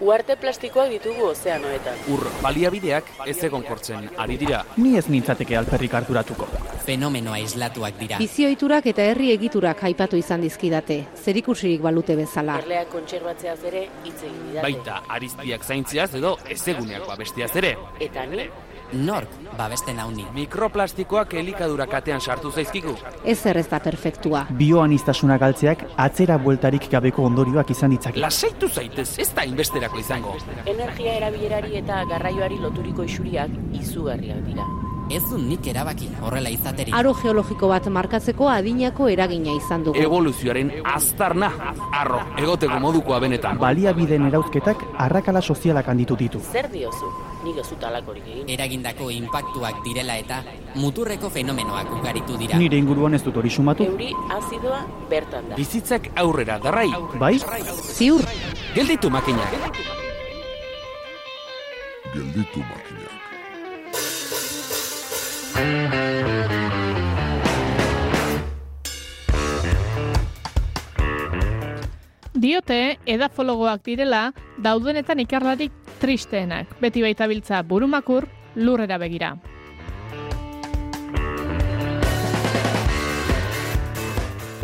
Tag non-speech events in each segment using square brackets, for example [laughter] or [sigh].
Uarte plastikoak ditugu ozeanoetan. Ur baliabideak ez egon kortzen ari dira. Ni ez nintzateke alperrik harturatuko. Fenomeno aislatuak dira. Bizioiturak eta herri egiturak aipatu izan dizkidate, zerikusirik balute bezala. Erleak kontserbatzeaz ere hitz egin didate. Baita ariztiak zaintziaz edo ezeguneak babestiaz ere. Eta ni, Nork babesten hauni. Mikroplastikoak elikadura katean sartu zaizkigu. Ez zer ez da perfektua. Bioanistasuna galtzeak atzera bueltarik gabeko ondorioak izan ditzake. Lasaitu zaitez, ez da inbesterako izango. energia erabilerari eta garraioari loturiko isuriak izugarriak dira. Ez du nik erabaki horrela izaterik. Aro geologiko bat markatzeko adinako eragina izan dugu. Evoluzioaren aztarna, arro, egoteko modukoa benetan. Baliabideen erauzketak arrakala sozialak handitu ditu. Zer diozu? Nik ez dut alakorik egin. Eragindako inpaktuak direla eta muturreko fenomenoak ugaritu dira. Nire inguruan ez dut hori sumatu. Euri azidoa bertan da. Bizitzak aurrera, darrai. Bai? Ziur, Gelditu makinak. Gelditu makinak. Diote edafologoak direla daudenetan ikarlarik tristeenak, beti baita biltza burumakur lurrera begira.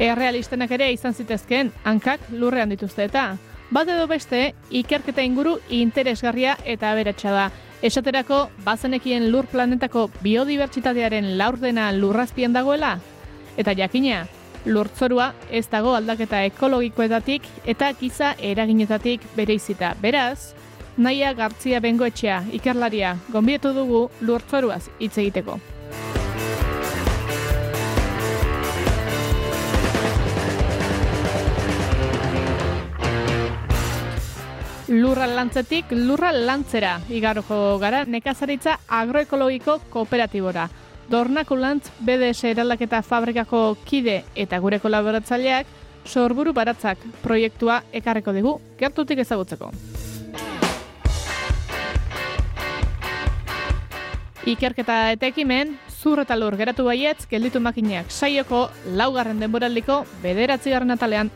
Errealistenak ere izan zitezkeen hankak lurrean dituzte eta bat edo beste ikerketa inguru interesgarria eta aberatsa da. Esaterako bazenekien lur planetako biodibertsitatearen laurdena lurrazpien dagoela eta jakina lurtzorua ez dago aldaketa ekologikoetatik eta giza eraginetatik bereizita. Beraz, naia gartzia bengoetxea ikerlaria gonbietu dugu lurtzoruaz hitz egiteko. Lurra lantzetik lurra lantzera igaroko gara nekazaritza agroekologiko kooperatibora. Dornako lantz BDS eraldaketa fabrikako kide eta gure kolaboratzaileak sorburu baratzak proiektua ekarreko digu gertutik ezagutzeko. Ikerketa eta ekimen, zur eta lur geratu baietz, gelditu makineak saioko laugarren denboraldiko bederatzigarren atalean.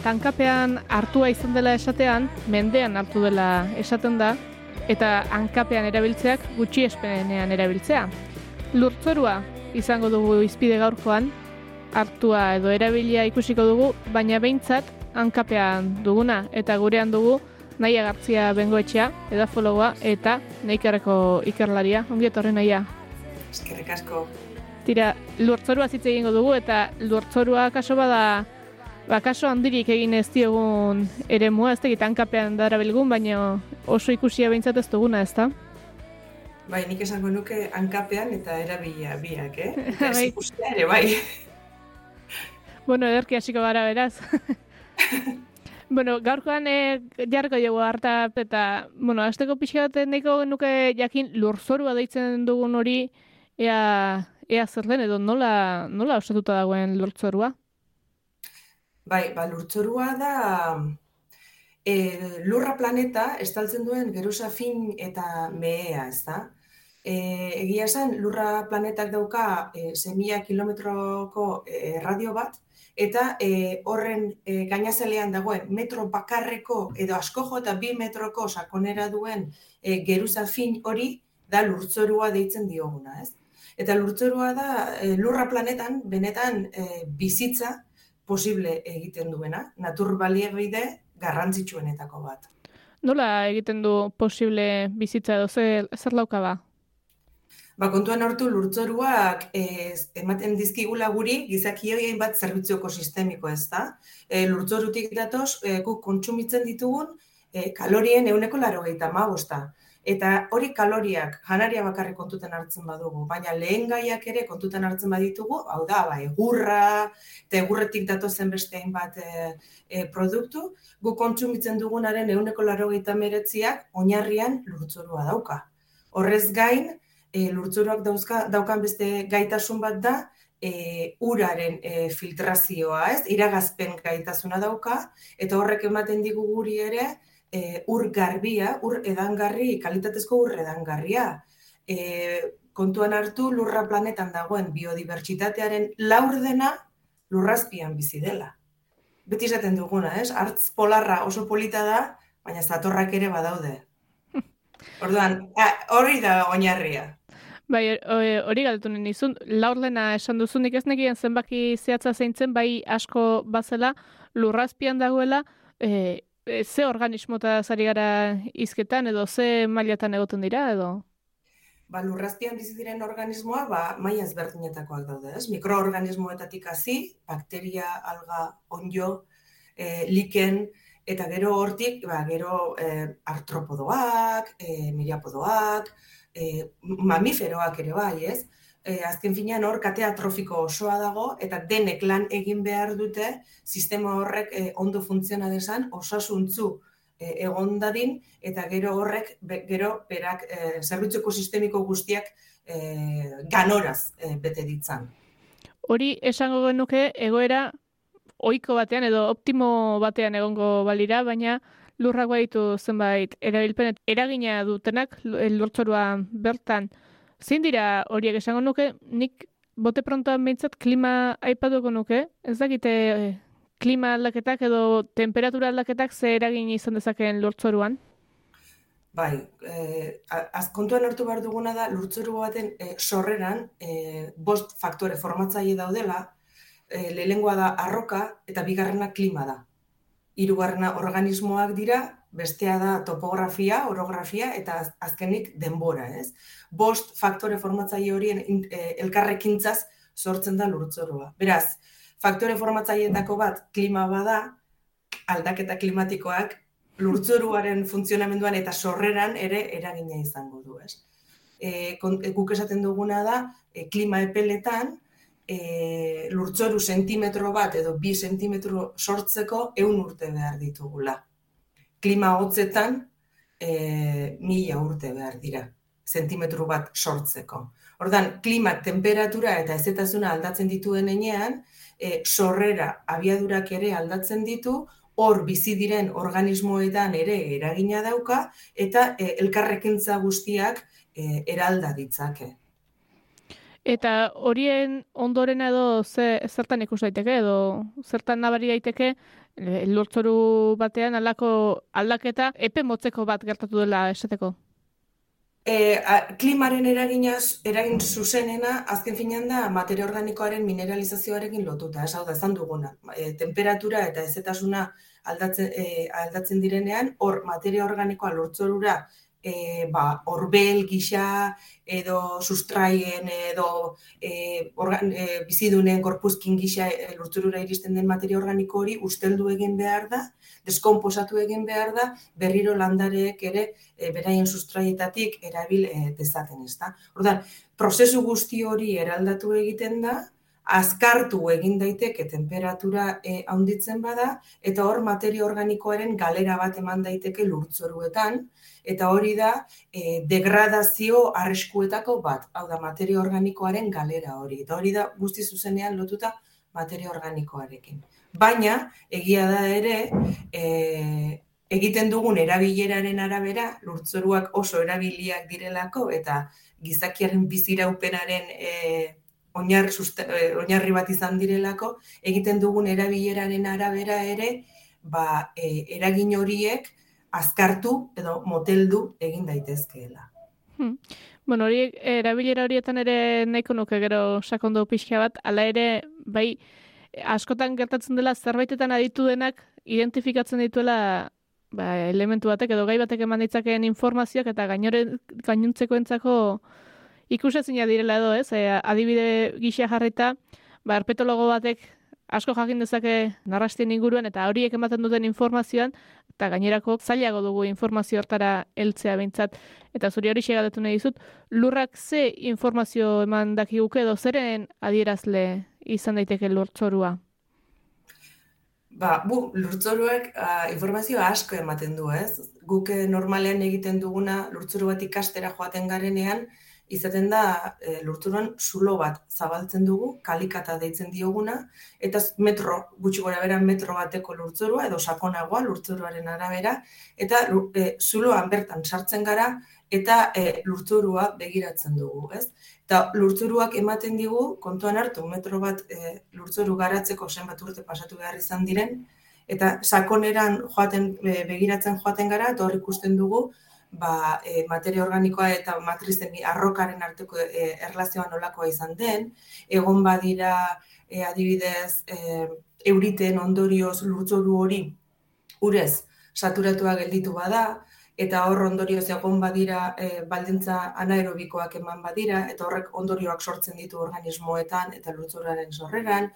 Zerbait hankapean hartua izan dela esatean, mendean hartu dela esaten da, eta hankapean erabiltzeak gutxi espenean erabiltzea. Lurtzorua izango dugu izpide gaurkoan, hartua edo erabilia ikusiko dugu, baina behintzat hankapean duguna, eta gurean dugu naia gartzia bengoetxea, edafologoa, eta neikarreko ikerlaria, ongi etorri naia. Eskerrik asko. Tira, lurtzorua hitz egingo dugu, eta lurtzorua kaso bada, ba, kaso handirik egin ez diogun ere mua, ez tegit hankapean darabilgun, baina oso ikusia behintzat ez duguna, ez da? Bai, nik esango nuke hankapean eta erabilia biak, eh? [laughs] Eta ez Bai. ikustea ere, bai. [laughs] Bueno, ederki hasiko gara beraz. [laughs] bueno, gaurkoan e, jarriko dugu harta eta, bueno, azteko pixka bat nahiko nuke jakin lurzorua deitzen dugun hori ea, ea zer den edo nola, nola osatuta dagoen lurtzorua. Bai, ba, lurtzorua da e, lurra planeta estaltzen duen geruza fin eta mehea, ez da? E, egia esan, lurra planetak dauka e, 6.000 kilometroko e, radio bat, eta e, horren e, gainazalean dagoen metro bakarreko edo asko jo eta bi metroko sakonera duen e, geruza fin hori da lurtzorua deitzen dioguna, ez? Eta lurtzorua da e, lurra planetan benetan e, bizitza posible egiten duena, natur baliabide garrantzitsuenetako bat. Nola egiten du posible bizitza edo zer, zer lauka ba? Ba, kontuan hartu lurtzoruak eh, ematen dizkigula guri gizakioi bat zerbitzu ekosistemiko ez da. E, lurtzorutik datoz, e, guk kontsumitzen ditugun e, kalorien euneko laro bosta. Eta hori kaloriak janaria bakarrik kontutan hartzen badugu, baina lehen gaiak ere kontutan hartzen baditugu, hau da, ba, egurra, eta egurretik datozen beste hainbat e, e, produktu, guk kontsumitzen dugunaren euneko laro meretziak oinarrian lurtzorua dauka. Horrez gain, e, lurtzuroak dauzka, daukan beste gaitasun bat da, e, uraren e, filtrazioa, ez? Iragazpen gaitasuna dauka, eta horrek ematen digu guri ere, e, ur garbia, ur edangarri, kalitatezko ur edangarria. E, kontuan hartu lurra planetan dagoen biodibertsitatearen laurdena lurrazpian bizi dela. Beti esaten duguna, ez? Artz polarra oso polita da, baina zatorrak ere badaude. [laughs] Orduan, hori da oinarria. Bai, hori- hori galdetu nahi nizun, laurlena esan duzunik ez nekien zenbaki zehatza zeintzen, bai asko bazela, lurrazpian dagoela, e, e, ze organismota zari gara izketan, edo ze mailatan egoten dira, edo? Ba, lurrazpian bizi diren organismoak ba, maila ezberdinetakoak daude, ez? Mikroorganismoetatik hasi, bakteria, alga, onjo, e, liken, eta gero hortik, ba, gero e, artropodoak, e, miriapodoak, e, mamiferoak ere bai, ez? E, azken finean hor katea trofiko osoa dago, eta denek lan egin behar dute, sistema horrek e, ondo funtziona desan, osasuntzu e, egon dadin, eta gero horrek, be, gero berak e, zerbitzu ekosistemiko guztiak e, ganoraz e, bete ditzan. Hori esango genuke egoera ohiko batean edo optimo batean egongo balira, baina lurrak baditu zenbait erabilpen eragina dutenak lu- lurtzorua bertan. Zein dira horiek esango nuke, nik bote prontoan behintzat klima aipatuko nuke, ez dakite eh, klima aldaketak edo temperatura aldaketak ze eragin izan dezakeen lurtzoruan? Bai, eh, a- az kontuan hartu behar duguna da, lurtzoru baten eh, sorreran eh, bost faktore formatzaile daudela, eh, lehenengoa da arroka eta bigarrena klima da. Hirugarrena organismoak dira, bestea da topografia, orografia eta az- azkenik denbora, ez? Bost faktore formatzaile horien eh, elkarrekintzaz sortzen da lurtzorua. Beraz, faktore formatzaileetako bat klima bada, aldaketa klimatikoak lurtzoruaren funtzionamenduan eta sorreran ere eragina izango du, ez? E, guk esaten duguna da, e, klima epeletan, e, lurtzoru sentimetro bat edo bi sentimetro sortzeko eun urte behar ditugula. Klima hotzetan, e, mila urte behar dira, sentimetro bat sortzeko. Ordan, klima, temperatura eta ezetasuna aldatzen dituen enean, e, sorrera abiadurak ere aldatzen ditu, hor bizi diren organismoetan ere eragina dauka eta e, elkarrekintza guztiak e, eralda ditzake. Eta horien ondorena edo ze, zertan ikus daiteke edo zertan nabari daiteke lurtzoru batean alako aldaketa epe motzeko bat gertatu dela esateko. E, a, klimaren eraginaz, eragin zuzenena, azken finean da, materia organikoaren mineralizazioarekin lotuta, ez da, esan duguna. E, temperatura eta ezetasuna aldatzen, e, aldatzen direnean, hor materia organikoa lurtzorura e, ba, orbel gisa edo sustraien edo e, organ, e, bizidunen gorpuzkin gisa e, lurtzorura iristen den materia organiko hori usteldu egin behar da, deskonposatu egin behar da, berriro landareek ere e, beraien sustraietatik erabil e, dezaten, ezta? Ordan, prozesu guzti hori eraldatu egiten da, azkartu egin daiteke temperatura e, handitzen bada, eta hor materia organikoaren galera bat eman daiteke lurtzoruetan, eta hori da e, degradazio arriskuetako bat, hau da materia organikoaren galera hori, eta hori da guzti zuzenean lotuta materia organikoarekin. Baina, egia da ere, e, egiten dugun erabileraren arabera, lurtzoruak oso erabiliak direlako, eta gizakiaren biziraupenaren e, oinarri, suste, eh, oinarri bat izan direlako, egiten dugun erabileraren arabera ere, ba, e, eragin horiek azkartu edo moteldu egin daitezkeela. Hmm. Bueno, hori erabilera horietan ere nahiko nuke gero sakondu pixka bat, ala ere, bai, askotan gertatzen dela zerbaitetan aditu denak identifikatzen dituela ba, elementu batek edo gai batek eman ditzakeen informazioak eta gainore gainuntzeko entzako ikusezina direla edo, ez? E, adibide gisa jarrita, ba, herpetologo batek asko jakin dezake narrastien inguruan eta horiek ematen duten informazioan eta gainerako zailago dugu informazio hortara heltzea behintzat. Eta zuri hori xegadetu nahi dizut, lurrak ze informazio eman dakiguke edo zeren adierazle izan daiteke lurtzorua? Ba, bu, lurtzoruak ah, informazio asko ematen du, ez? Guk eh, normalean egiten duguna lurtzoru bat ikastera joaten garenean, izaten da e, lurtzuruan zulo bat zabaltzen dugu, kalikata deitzen dioguna, eta metro, gutxi gora bera metro bateko lurtzurua, edo sakonagoa lurtzuruaren arabera, eta e, zuloan bertan sartzen gara, eta e, lurtzurua begiratzen dugu, ez? Eta lurtzuruak ematen digu, kontuan hartu, metro bat e, lurtzuru garatzeko zenbat urte pasatu behar izan diren, eta sakoneran joaten, e, begiratzen joaten gara, eta hor ikusten dugu, ba, e, materia organikoa eta matrizen arrokaren arteko e, erlazioa nolakoa izan den, egon badira e, adibidez e, euriten ondorioz lurtzoru hori urez saturatua gelditu bada, eta hor ondorioz egon badira e, baldintza anaerobikoak eman badira, eta horrek ondorioak sortzen ditu organismoetan eta lurtzuraren sorreran,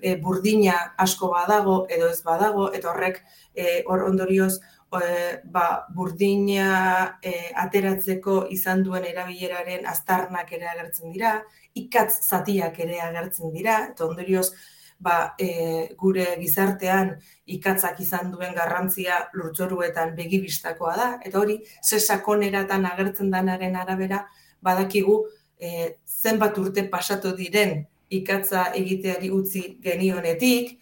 e, burdina asko badago edo ez badago, eta horrek e, hor ondorioz e, ba, burdina e, ateratzeko izan duen erabileraren aztarnak ere agertzen dira, ikatz zatiak ere agertzen dira, eta ondorioz ba, e, gure gizartean ikatzak izan duen garrantzia lurtzoruetan begibistakoa da, eta hori ze sakoneratan agertzen danaren arabera badakigu e, zenbat urte pasatu diren ikatza egiteari utzi genionetik,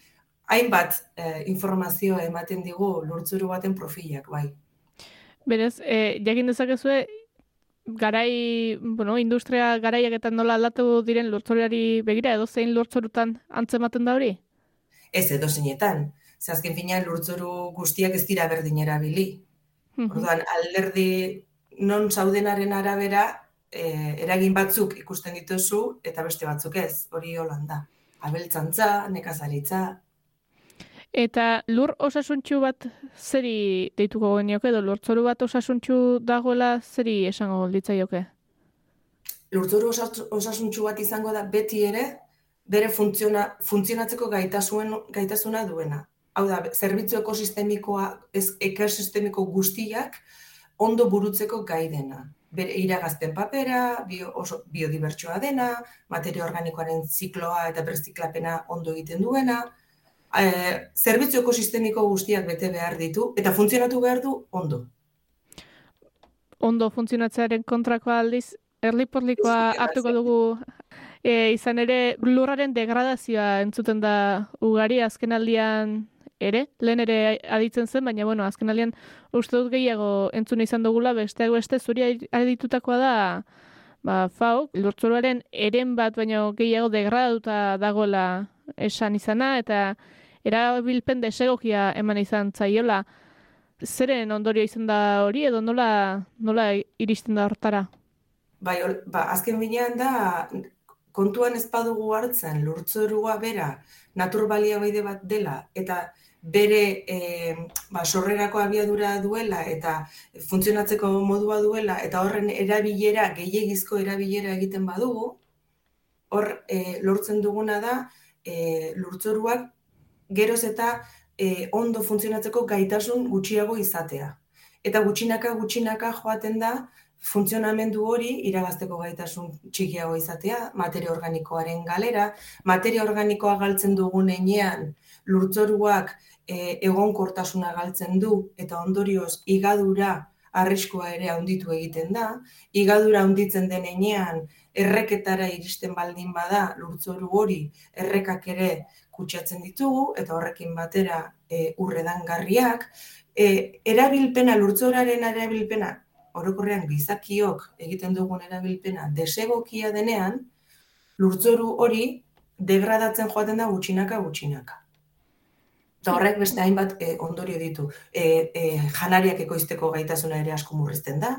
hainbat e, informazio ematen digu lurtzuru baten profilak, bai. Berez, e, jakin dezakezue, garai, bueno, industria garaiaketan nola aldatu diren lurtzoriari begira, edo zein lurtzorutan antzematen da hori? Ez edo zeinetan. Ze azken finean lurtzoru guztiak ez dira berdin erabili. Mhm. Orduan, alderdi non zaudenaren arabera, e, eragin batzuk ikusten dituzu eta beste batzuk ez, hori holanda. Abeltzantza, nekazaritza, Eta lur osasuntxu bat zeri deituko genioke, edo lurtzoru bat osasuntxu dagoela zeri esango litzaioke? lurtzoru osas- osasuntsu bat izango da beti ere bere funtziona, funtzionatzeko gaitasuen, gaitasuna duena. Hau da, zerbitzu ekosistemikoa, ez, ekosistemiko guztiak ondo burutzeko gai dena. Bere iragazpen papera, bio, oso biodibertsoa dena, materia organikoaren zikloa eta berziklapena ondo egiten duena, e, zerbitzu ekosistemiko guztiak bete behar ditu eta funtzionatu behar du ondo. Ondo funtzionatzearen kontrakoa aldiz, erliporlikoa hartuko dugu. E, izan ere lurraren degradazioa entzuten da ugari azkenaldian ere, lehen ere aditzen zen, baina bueno, azkenaldian uste dut gehiago entzun izan dugula, besteak beste zuri aditutakoa da ba, fau, lurtzuruaren eren bat baino gehiago degradatuta dagoela esan izana, eta erabilpen desegokia eman izan zaiola. Zeren ondorio izan da hori, edo nola, nola iristen da hortara? Bai, hor- ba, azken binean da, kontuan ez badugu hartzen, lurtzorua bera, natur baliabide bat dela, eta bere e, ba, sorrerako abiadura duela, eta funtzionatzeko modua duela, eta horren erabilera, gehiegizko erabilera egiten badugu, hor e, lortzen duguna da, e, lurtzoruak geroz eta e, ondo funtzionatzeko gaitasun gutxiago izatea. Eta gutxinaka gutxinaka joaten da funtzionamendu hori iragazteko gaitasun txikiago izatea, materia organikoaren galera, materia organikoa galtzen dugun enean, lurtzoruak e, egonkortasuna galtzen du eta ondorioz igadura arriskua ere handitu egiten da, igadura handitzen den enean erreketara iristen baldin bada lurtzoru hori errekak ere kutsatzen ditugu eta horrekin batera e, urredangarriak, e, erabilpena, lurtzoraren erabilpena, orokorrean gizakiok egiten dugun erabilpena desegokia denean, lurtzoru hori degradatzen joaten da gutxinaka gutxinaka. Eta horrek beste hainbat e, ondorio ditu. E, e, janariak ekoizteko gaitasuna ere asko murrizten da.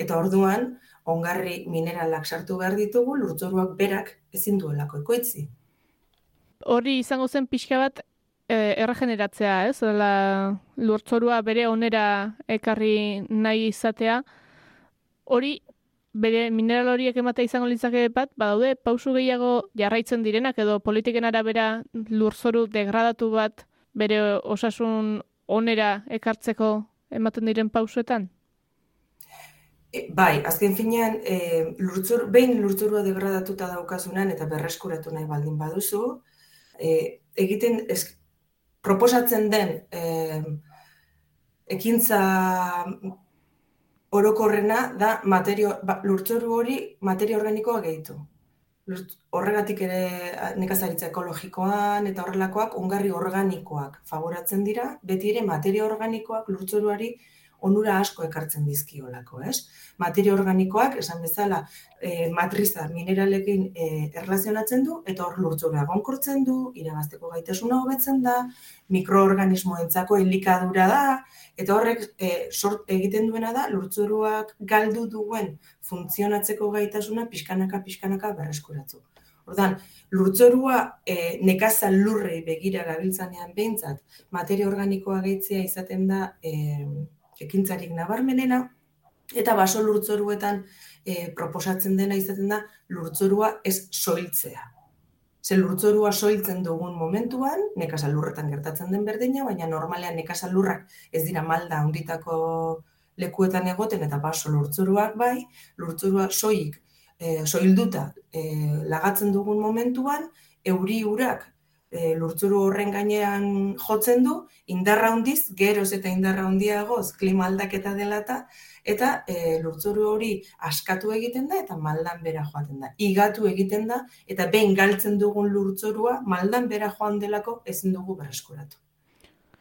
Eta orduan, ongarri mineralak sartu behar ditugu, lurtzoruak berak ezin duelako ekoitzi. Hori izango zen pixka bat e, erregeneratzea, ez? Dela lurtzorua bere onera ekarri nahi izatea. Hori bere mineral horiek ematea izango litzake bat, badaude pausu gehiago jarraitzen direnak edo politiken arabera lurzoru degradatu bat bere osasun onera ekartzeko ematen diren pausuetan? E, bai, azken finean, e, lurtzur, behin lurtzurua degradatuta daukazunan eta berreskuratu nahi baldin baduzu, e, egiten ez, proposatzen den e, ekintza orokorrena da materio, ba, lurtzoru hori materia organikoa gehitu. Lurt- Horregatik ere nekazaritza ekologikoan eta horrelakoak ongarri organikoak favoratzen dira, beti ere materia organikoak lurtzoruari onura asko ekartzen dizkiolako, ez? Materia organikoak, esan bezala, e, matriza mineralekin e, erlazionatzen du, eta hor lurtzorua egonkortzen du, iragazteko gaitasuna hobetzen da, mikroorganismoentzako elikadura da, eta horrek e, sort egiten duena da, lurtzoruak galdu duen funtzionatzeko gaitasuna pixkanaka pixkanaka berreskuratu. Ordan, lurtzorua e, nekazal lurrei begira gabiltzanean behintzat, materia organikoa gehitzea izaten da e, ekintzarik nabarmenena, eta baso lurtzoruetan e, proposatzen dena izaten da lurtzorua ez soiltzea. Ze lurtzorua soiltzen dugun momentuan, nekazal lurretan gertatzen den berdina, baina normalean nekazal lurrak ez dira malda handitako lekuetan egoten eta baso lurtzoruak bai, lurtzorua soilik e, soilduta e, lagatzen dugun momentuan, euri urak e, lurtzuru horren gainean jotzen du, indarra handiz, geroz eta indarra handiagoz, klima aldaketa dela eta, eta e, lurtzuru hori askatu egiten da eta maldan bera joaten da. Igatu egiten da eta behin galtzen dugun lurtzorua maldan bera joan delako ezin dugu berreskuratu.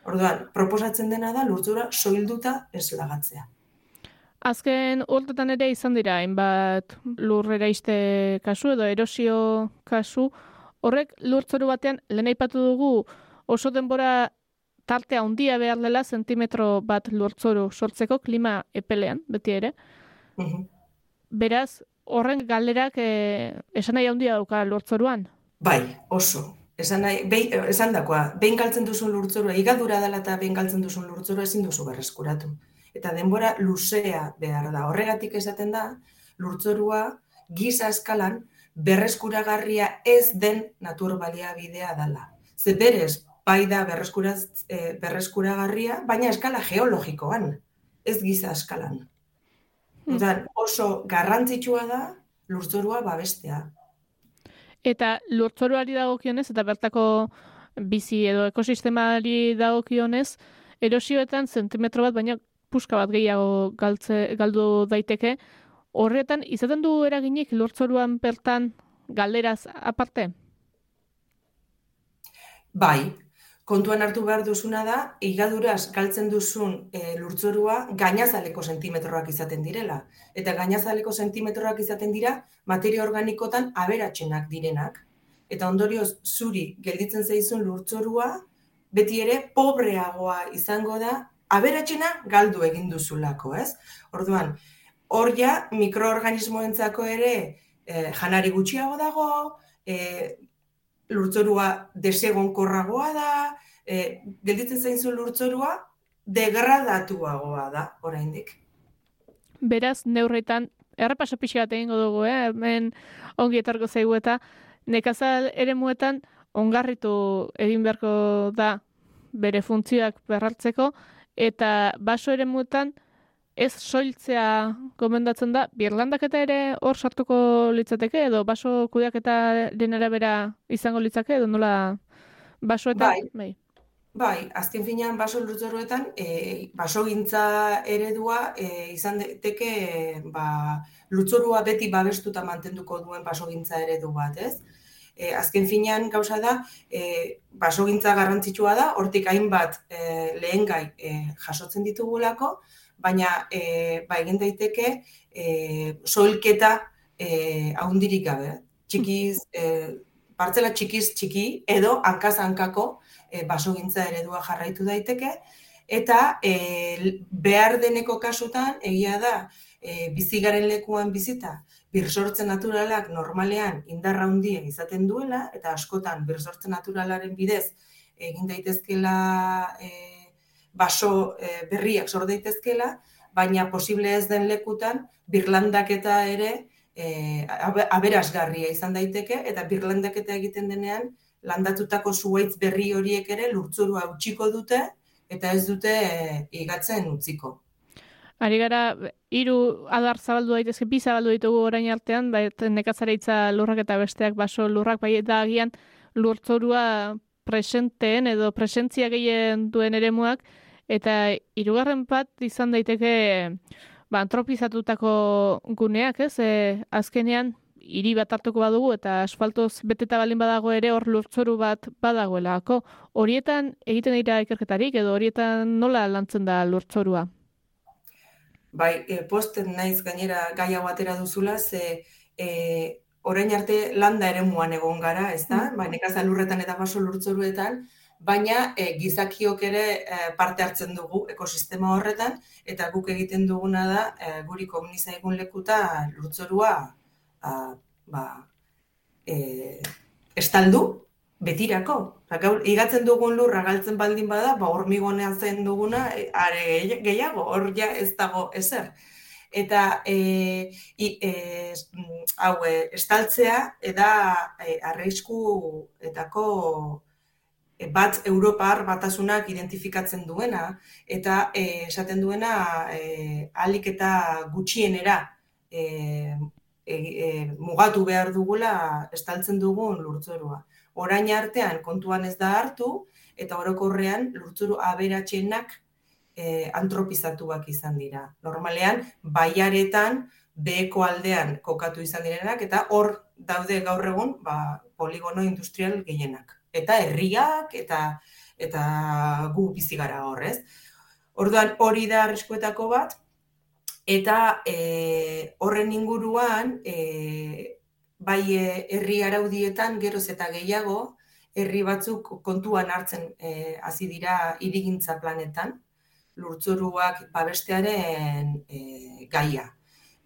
Orduan, proposatzen dena da lurtzura soilduta ez lagatzea. Azken urtetan ere izan dira, hainbat lurrera iste kasu edo erosio kasu, horrek lurtzoru batean lehen aipatu dugu oso denbora tarte handia behar dela zentimetro bat lurtzoru sortzeko klima epelean, beti ere. Mhm. Beraz, horren galderak eh, esan nahi handia dauka lurtzoruan. Bai, oso. Esan, nahi, behin, esan dakoa, behin galtzen duzun lurtzorua, igadura dela eta behin galtzen duzun lurtzorua ezin duzu berreskuratu. Eta denbora luzea behar da. Horregatik esaten da, lurtzorua giza eskalan berreskuragarria ez den natur baliabidea dela. Ze berez, bai da berreskuraz, eh, berreskuragarria, baina eskala geologikoan, ez giza eskalan. Odan, oso garrantzitsua da lurtzorua babestea. Eta lurtzoruari dagokionez eta bertako bizi edo ekosistemari dagokionez, erosioetan zentimetro bat, baina puska bat gehiago galtze, galdu daiteke. Horretan, izaten du eraginik lurtzoruan bertan galderaz aparte? Bai, kontuan hartu behar duzuna da, igaduraz galtzen duzun e, lurtzorua gainazaleko sentimetroak izaten direla. Eta gainazaleko sentimetroak izaten dira materia organikotan aberatsenak direnak. Eta ondorioz zuri gelditzen zaizun lurtzorua beti ere pobreagoa izango da aberatsena galdu egin duzulako, ez? Orduan, hor ja mikroorganismoentzako ere e, janari gutxiago dago, e, lurtzorua desegonkorragoa da, e, gelditzen zaizun lurtzorua degradatuagoa da, oraindik. Beraz, neurretan, errepaso pixka bat egingo dugu, eh? hemen ongi etorko zaigu eta nekazal ere muetan ongarritu egin beharko da bere funtzioak berrartzeko, eta baso ere muetan ez soiltzea gomendatzen da, birlandaketa ere hor sartuko litzateke, edo baso kudeaketaren arabera izango litzake, edo nola basoetan? Bai. bai. Bai, azken finean baso lurtzoruetan, e, basogintza eredua e, izan daiteke e, ba, lutzorua beti babestuta mantenduko duen basogintza eredu bat, ez? E, azken finean gauza da, e, basogintza garrantzitsua da, hortik hainbat e, lehengai e, jasotzen ditugulako, baina e, ba, egin daiteke e, soilketa e, haundirik gabe. txikiz, e, partzela txikiz txiki edo hankaz hankako e, basogintza eredua jarraitu daiteke eta e, behar deneko kasutan egia da e, bizigaren lekuan bizita birsortze naturalak normalean indarra handia izaten duela eta askotan birsortze naturalaren bidez egin daitezkela e, baso e, berriak sor daitezkela, baina posible ez den lekutan birlandaketa ere e, abe- aberasgarria izan daiteke eta birlandaketa egiten denean landatutako zuhaitz berri horiek ere lurtzurua utziko dute eta ez dute e, igatzen utziko. Ari gara, hiru adar zabaldu daitezke, bi zabaldu ditugu orain artean, bai, nekazaritza lurrak eta besteak baso lurrak, bai eta agian lurtzorua presenteen edo presentzia gehien duen eremuak, eta hirugarren bat izan daiteke ba, antropizatutako guneak, ez? E, azkenean, hiri bat hartuko badugu eta asfaltoz beteta balin badago ere hor lurtzoru bat badagoelako. Horietan egiten dira ikerketarik edo horietan nola lantzen da lurtzorua? Bai, e, posten naiz gainera gai hau atera duzula, ze e, orain arte landa eremuan egon gara, ez da? Ba, nekazal lurretan eta baso lurtzoruetan, baina e, gizakiok ere e, parte hartzen dugu ekosistema horretan, eta guk egiten duguna da, e, guri komunizaigun lekuta lurtzorua a, ba, e, estaldu, betirako. Osa, gaur, igatzen dugun lurra galtzen baldin bada, ba, hormigonean zen duguna, are gehi- gehiago, hor ja ez dago ezer. Eta e, e, hau, e, estaltzea, eda e, arriskuetako e, bat Europar batasunak identifikatzen duena, eta e, esaten duena e, alik eta gutxienera e, e, e, mugatu behar dugula estaltzen dugun lurtzorua. Orain artean kontuan ez da hartu, eta orokorrean lurtzuru aberatxenak e, antropizatuak izan dira. Normalean, baiaretan, beheko aldean kokatu izan direnak, eta hor daude gaur egun ba, poligono industrial gehienak. Eta herriak, eta eta gu bizi gara hor, ez? Orduan hori da arriskuetako bat, eta e, horren inguruan, e, bai e, herri araudietan geroz eta gehiago, herri batzuk kontuan hartzen e, hasi dira hirigintza planetan, lurtzoruak babestearen e, gaia.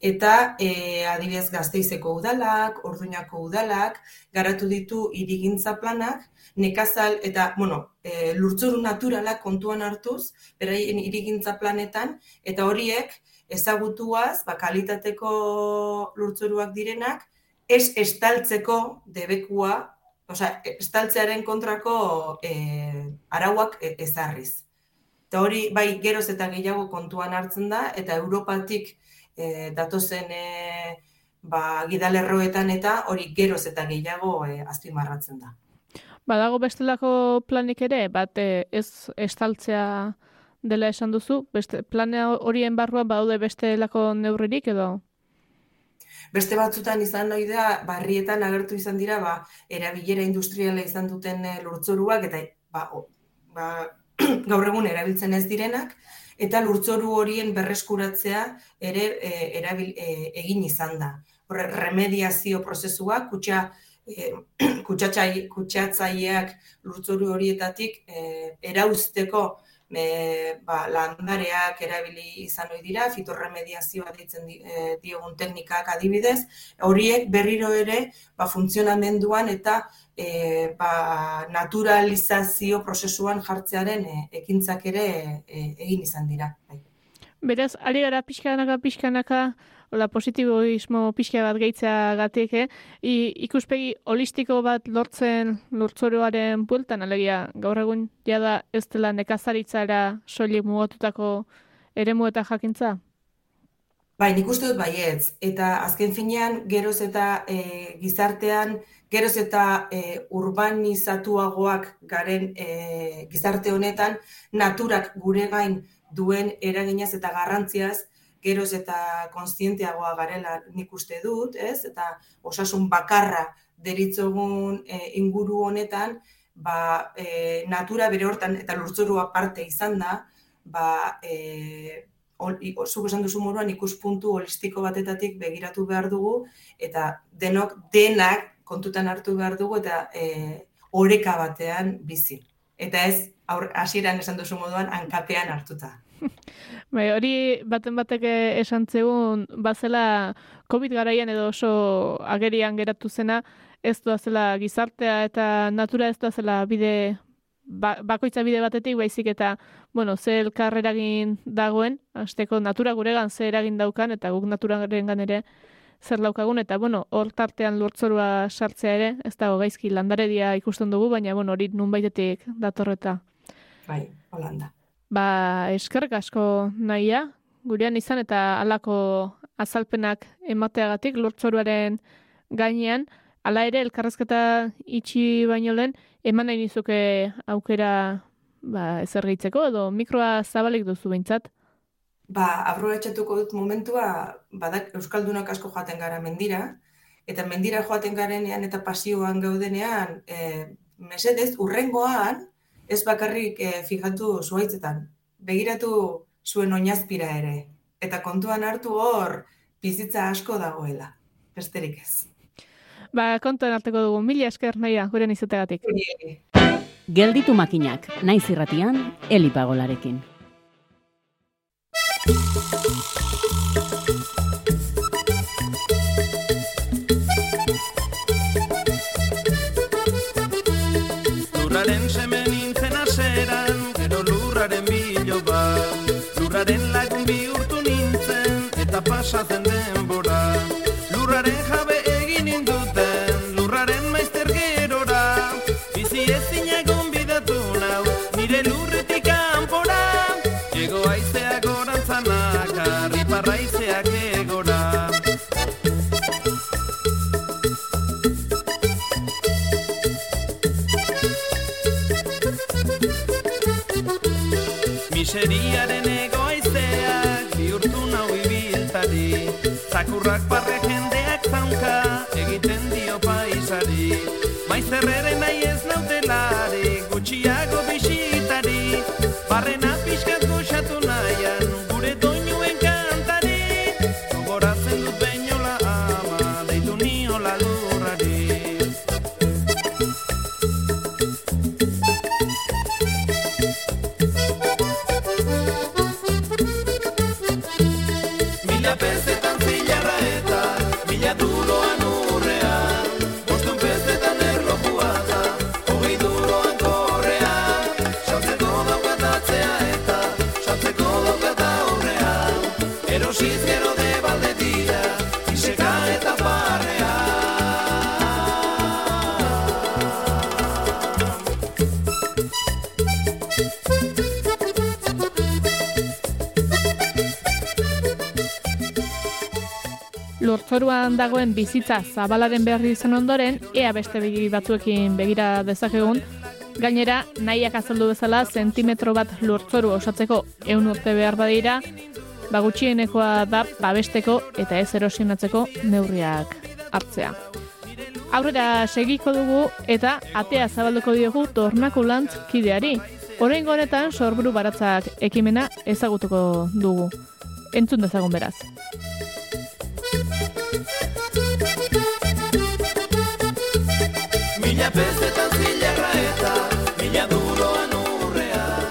Eta e, adibidez Gazteizeko udalak, Orduñako udalak, garatu ditu hirigintza planak, nekazal eta, bueno, e, lurtzoru naturalak kontuan hartuz, beraien hirigintza planetan, eta horiek ezagutuaz, ba, kalitateko lurtzoruak direnak, ez estaltzeko debekua, osea, estaltzearen kontrako e, arauak e, ezarriz. Eta hori, bai, geroz eta gehiago kontuan hartzen da, eta Europatik e, datozen e, ba, gidalerroetan eta hori geroz eta gehiago e, azpimarratzen da. Badago bestelako planik ere, bat ez estaltzea dela esan duzu, beste plana horien barruan badaude bestelako neurririk edo? Beste batzutan izan nahi da, barrietan agertu izan dira, ba, erabilera industriala izan duten lurtzoruak, eta ba, o- ba, [clears throat] gaur egun erabiltzen ez direnak, eta lurtzoru horien berreskuratzea ere e, erabil, e, egin izan da. Horre, remediazio prozesua, kutsa, e, [clears throat] kutsatxai- kutsatzaileak lurtzoru horietatik e, erauzteko e, ba, landareak erabili izan ohi dira, fitorremediazioa ditzen di, e, diogun teknikak adibidez, horiek berriro ere ba, funtzionamenduan eta e, ba, naturalizazio prozesuan jartzearen e, ekintzak ere e, egin izan dira. Bai. Beraz, ari gara pixkanaka, pixkanaka, hola, positiboismo pixka bat gehitzea gatik, eh? I, ikuspegi holistiko bat lortzen lurtzoroaren bueltan, alegia, gaur egun jada ez dela nekazaritzara soilik mugatutako eremu eta jakintza? Bai, nik uste dut baietz. Eta azken finean, geroz eta e, gizartean, geroz eta e, urbanizatuagoak garen e, gizarte honetan, naturak gure gain duen eraginaz eta garrantziaz, geroz eta konstienteagoa garela nik uste dut, ez? Eta osasun bakarra deritzogun e, inguru honetan, ba, e, natura bere hortan eta lurtzorua parte izan da, ba, e, zuk esan duzu moduan ikuspuntu holistiko batetatik begiratu behar dugu eta denok denak kontutan hartu behar dugu eta e, oreka batean bizi. Eta ez, hasieran esan duzu moduan, hankapean hartuta. [laughs] Bai, hori baten batek esan zegun, bazela COVID garaian edo oso agerian geratu zena, ez zela gizartea eta natura ez zela bide, ba, bakoitza bide batetik, baizik eta, bueno, ze elkarreragin dagoen, azteko natura guregan ze eragin daukan, eta guk naturaren ere zer daukagun, eta, bueno, hor tartean lurtzorua sartzea ere, ez dago gaizki landaredia ikusten dugu, baina, bueno, hori nunbaitetik datorreta. Bai, holanda. Ba, eskerrik asko nahia, gurean izan eta halako azalpenak emateagatik lurtzoruaren gainean, hala ere elkarrezketa itxi baino lehen, eman nahi nizuke aukera ba, ezer gehitzeko, edo mikroa zabalik duzu behintzat? Ba, aprobetxatuko dut momentua, badak Euskaldunok asko joaten gara mendira, eta mendira joaten garenean eta pasioan gaudenean, e, mesedez, urrengoan, ez bakarrik e, fijatu zuaitzetan. Begiratu zuen oinazpira ere. Eta kontuan hartu hor, bizitza asko dagoela. Besterik ez. Ba, kontuan harteko dugu, mila esker nahia, guren izategatik. Gelditu makinak, naiz irratian, elipagolarekin. Lurraren semen nintzen aseran, gero lurraren bilo bat. Lurraren lagun bihurtu nintzen, eta pasatzen Isaac Barreje Lurtzoruan dagoen bizitza zabalaren berri izan ondoren, ea beste begi batzuekin begira dezakegun, gainera nahiak azaldu bezala zentimetro bat lurtzoru osatzeko eun urte behar badira, ba gutxienekoa da babesteko eta ez erosionatzeko neurriak hartzea. Aurrera segiko dugu eta atea zabalduko diogu tornakulantz kideari. Oraingo honetan sorburu baratzak ekimena ezagutuko dugu. Entzun dezagun beraz. Mila pezetan zilarra eta mila duroan urrean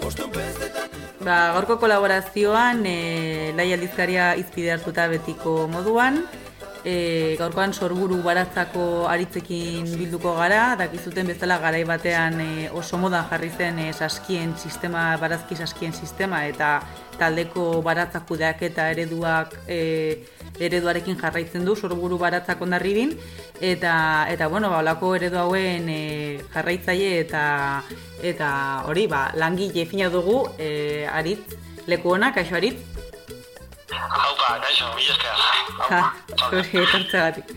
Bostun pezetan Ba, gaurko kolaborazioan e, lai aldizkaria izpide hartuta betiko moduan. E, gaurkoan sorburu baratzako aritzekin bilduko gara, dakizuten bezala garai batean e, oso modan jarri zen e, saskien sistema, barazki saskien sistema eta taldeko baratzak kudeaketa ereduak e, ereduarekin jarraitzen du sorburu baratzak ondarribin eta eta bueno, ba holako eredu hauen e, jarraitzaile eta eta hori ba langile fina dugu e, aritz leku ona kaixo aritz Haupa, kaixo, mila esker. Ha, zuri etortzegatik.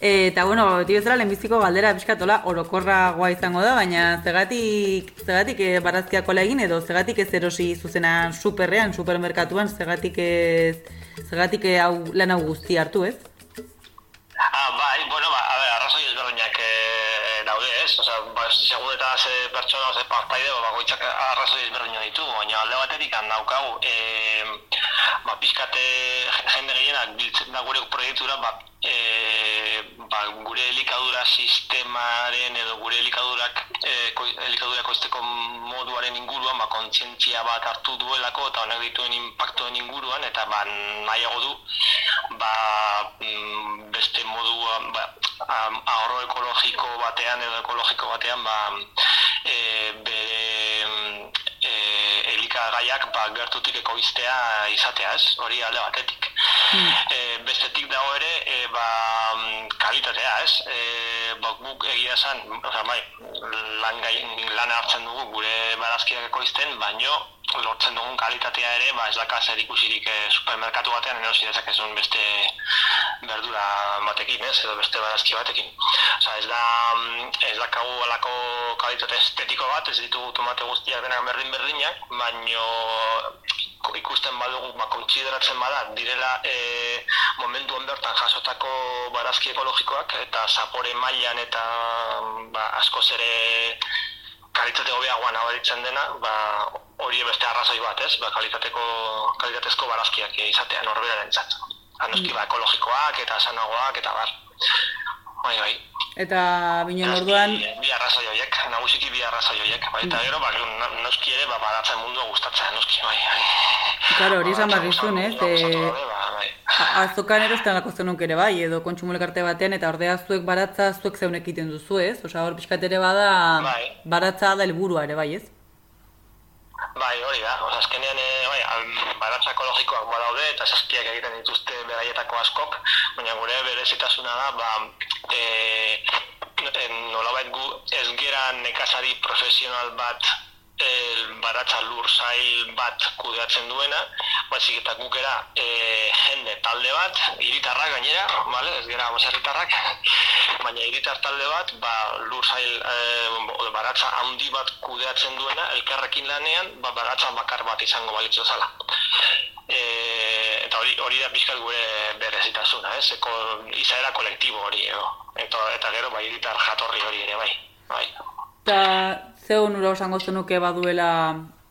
Eta bueno, beti bezala lehenbiziko galdera pixkatola orokorragoa izango da, baina zegatik, zegatik eh, barazkiakola egin edo zegatik ez erosi zuzenan superrean, supermerkatuan, zegatik ez, zegatik hau lan hau guzti hartu, ez? Ah, bai, bueno, ba, a ver, arrazoi ezberdinak eh, daude, ez? Osea, ba, segun eta ze pertsona, ze partaide, ba, bakoitzak arrazoi ezberdinak ditu, baina alde batetik daukagu, eh, ba, pizkate jende gehienak biltzen da gure proiektura, ba, eh, ba, gure elikadura sistemaren edo gure elikadurak e, ko, elikadura ekoizteko moduaren inguruan ba, kontzientzia bat hartu duelako eta honek dituen impactuen inguruan eta ba, nahiago du ba, mm, beste modua ba, ahorro ekologiko batean edo ekologiko batean ba, e, bere e, elikagaiak ba, gertutik ekoiztea izatea, ez? Hori alde batetik. E, bestetik dago ere, e, ba, mm, kalitatea, ez? E, ba, guk egia esan, oza, bai, lan, gai, lan hartzen dugu gure barazkiak ekoizten, baino lortzen dugun kalitatea ere, ba, ez daka zer ikusirik e, supermerkatu batean erosi dezakezun beste berdura batekin, ez, edo beste barazki batekin. Osa, ez da, mm, ez dakagu alako kalitate estetiko bat, ez ditugu tomate guztiak denak berdin-berdinak, baino ikusten badugu, ba, kontsideratzen bada, direla e, momentuan bertan jasotako barazki ekologikoak eta zapore mailan eta ba, askoz ere kalitate hobeagoa nabaritzen dena, ba, hori beste arrazoi bat, ez? Ba, kalitateko, kalitatezko barazkiak izatea norberaren zat. Anoski, ba, ekologikoak eta sanagoak eta bar. Bai, bai. Eta binen orduan, Bi, arrazoi horiek, nagusiki bi arrazoi horiek. Bai, eta gero, ba, noski ere, ba, baratzen mundua gustatzen, noski, bai, bai. claro, hori esan behar dizun, ez? De, Ba, bai. azokan erosten alako zenuk ere bai, edo kontsumulekarte batean, eta ordea zuek baratza zuek zeun ekiten duzu, ez? Osa, hor pixkat ere bada, Bai. baratza da helburua ere bai, ez? Bai, hori da. Osa, azkenean, e, bai, baratza ekologikoak badaude eta saskiak egiten dituzte beraietako askok, baina gure berezitasuna da, ba, e, nolabait gu ez gera nekazari profesional bat e, baratza lur zail bat kudeatzen duena, baizik eta guk era e, jende talde bat, hiritarrak gainera, vale? ez gera baserritarrak, baina hiritar talde bat, ba, lur zail e, baratza handi bat kudeatzen duena, elkarrekin lanean, ba, baratza bakar bat izango balitz bezala. E, eta hori hori da pixkat gure berezitasuna, ez? Eko, izaera kolektibo hori, edo. Eta, eta gero, bai, hiritar jatorri hori ere, bai. bai. Eta zeu nura osango zenuke baduela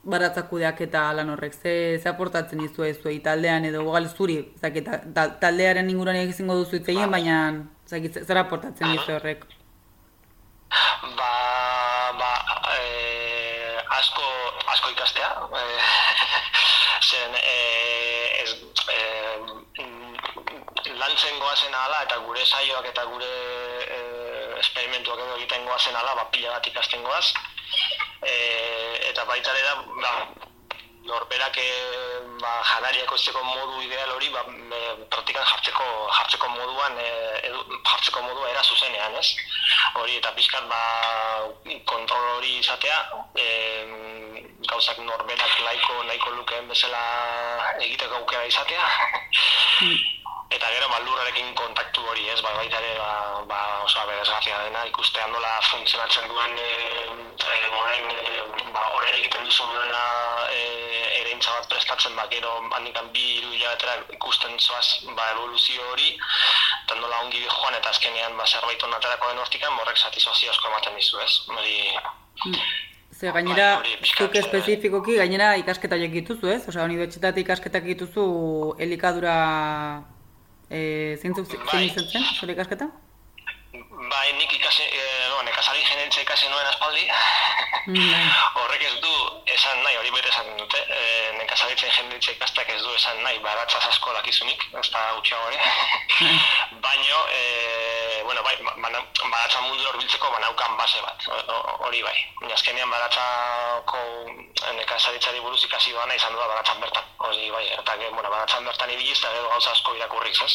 baratza kudeak eta lan horrek, ze, ze aportatzen dizu zuei taldean edo gogal zuri, zaki, ta, ta- taldearen inguruan egizingo duzu hitz egin, baina zaki, zer aportatzen dizu horrek. Ba, ba, e, asko, asko ikastea, e, [laughs] zen, e, ez, e, lantzen goazen ala eta gure saioak eta gure e, esperimentuak edo egiten goazen ala, ba, pila bat ikasten goaz. E, eta baita ere da, ba, norberak e, ba, janaria ekoizteko modu ideal hori ba, e, praktikan jartzeko, jartzeko moduan, e, edu, jartzeko modua era zuzenean, ez? Hori eta pixkat ba, kontrol hori izatea, e, gauzak norberak nahiko, nahiko lukeen bezala egiteko aukera izatea. Eta gero ba, lurrarekin kontaktu hori, ez, ba, baita ere ba, ba, oso dena, ikustean nola funtzionatzen duen e, e, orain, e, ba, orain egiten duzu duena e, ereintza bat prestatzen, ba, gero handikan bi hiru hilabetera ikusten zoaz ba, evoluzio hori, eta nola ongi joan eta azkenean ba, zerbait onaterako den hortikan, horrek satisfazio asko ematen dizu, ez? Hori, Ze gainera, pixkat, zuk espezifikoki gainera ikasketa horiek dituzu, ez? Osea, unibertsitatea ikasketak dituzu elikadura eh zeintzuk zein Bai. izan zen, zure ikasketa? Bai, nik ikasi, e, no, nekazari genentza ikasi nuen aspaldi, Bai. [laughs] Horrek ez du esan nahi, hori bete esan dute, e, nekazaritzen jenditza ikastak ez du esan nahi, baratzaz asko dakizunik, ez da gutxiago ere. [laughs] Baino, e, bueno, bai, bana, baratza mundu horbiltzeko banaukan base bat, hori bai. Azkenean baratzako nekazaritzari buruz ikasi doana izan du da baratzan bertan, hori bai, eta bueno, baratzan bertan ibiliz eta gero gauza asko irakurriz, ez?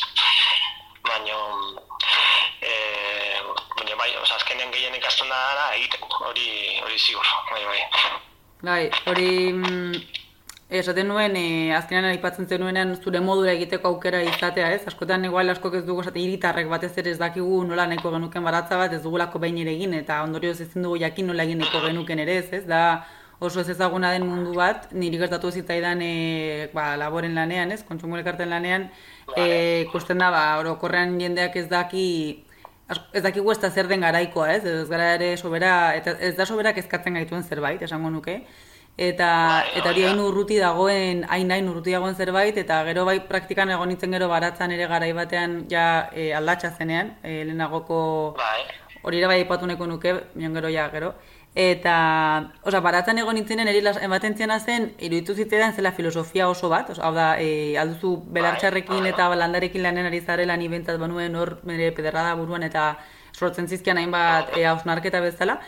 Baina, e, baina bai, oza, azkenean gehien ikasten da dara egiteko, hori, hori ziur, bai, bai. Bai, hori mm, esaten nuen, e, azkenean aipatzen zenuenean zure modura egiteko aukera izatea, ez? Askotan igual askok ez dugu esate hiritarrek batez ere ez dakigu nola nahiko genuken baratza bat, ez dugulako behin ere egin, eta ondorioz ezin dugu jakin nola egin nahiko genuken ere, ez? ez? Da oso ez ezaguna den mundu bat, niri gertatu zitzaidan e, ba, laboren lanean, ez? Kontsumo elkarten lanean, e, ikusten da, ba, orokorrean jendeak ez daki, ez dakigu ez da zer den garaikoa, ez? Ez gara ere sobera, eta ez da sobera kezkatzen gaituen zerbait, esango nuke. eta eta hori hain urruti dagoen, hain hain urruti dagoen zerbait, eta gero bai praktikan egon nintzen gero baratzan ere garai batean ja e, aldatxa zenean, e, lehenagoko hori ere bai aipatu nuke, mion gero ja gero. Eta, osea, baratzan egon nintzenen eri ematen ziena zen, iruditu zitzaidan zela filosofia oso bat, osea, hau da, e, alduzu belartxarrekin eta landarekin lanen ari zarela ni bentzat banuen hor bere pederrada buruan eta sortzen zizkian hainbat e, hausnarketa bezala.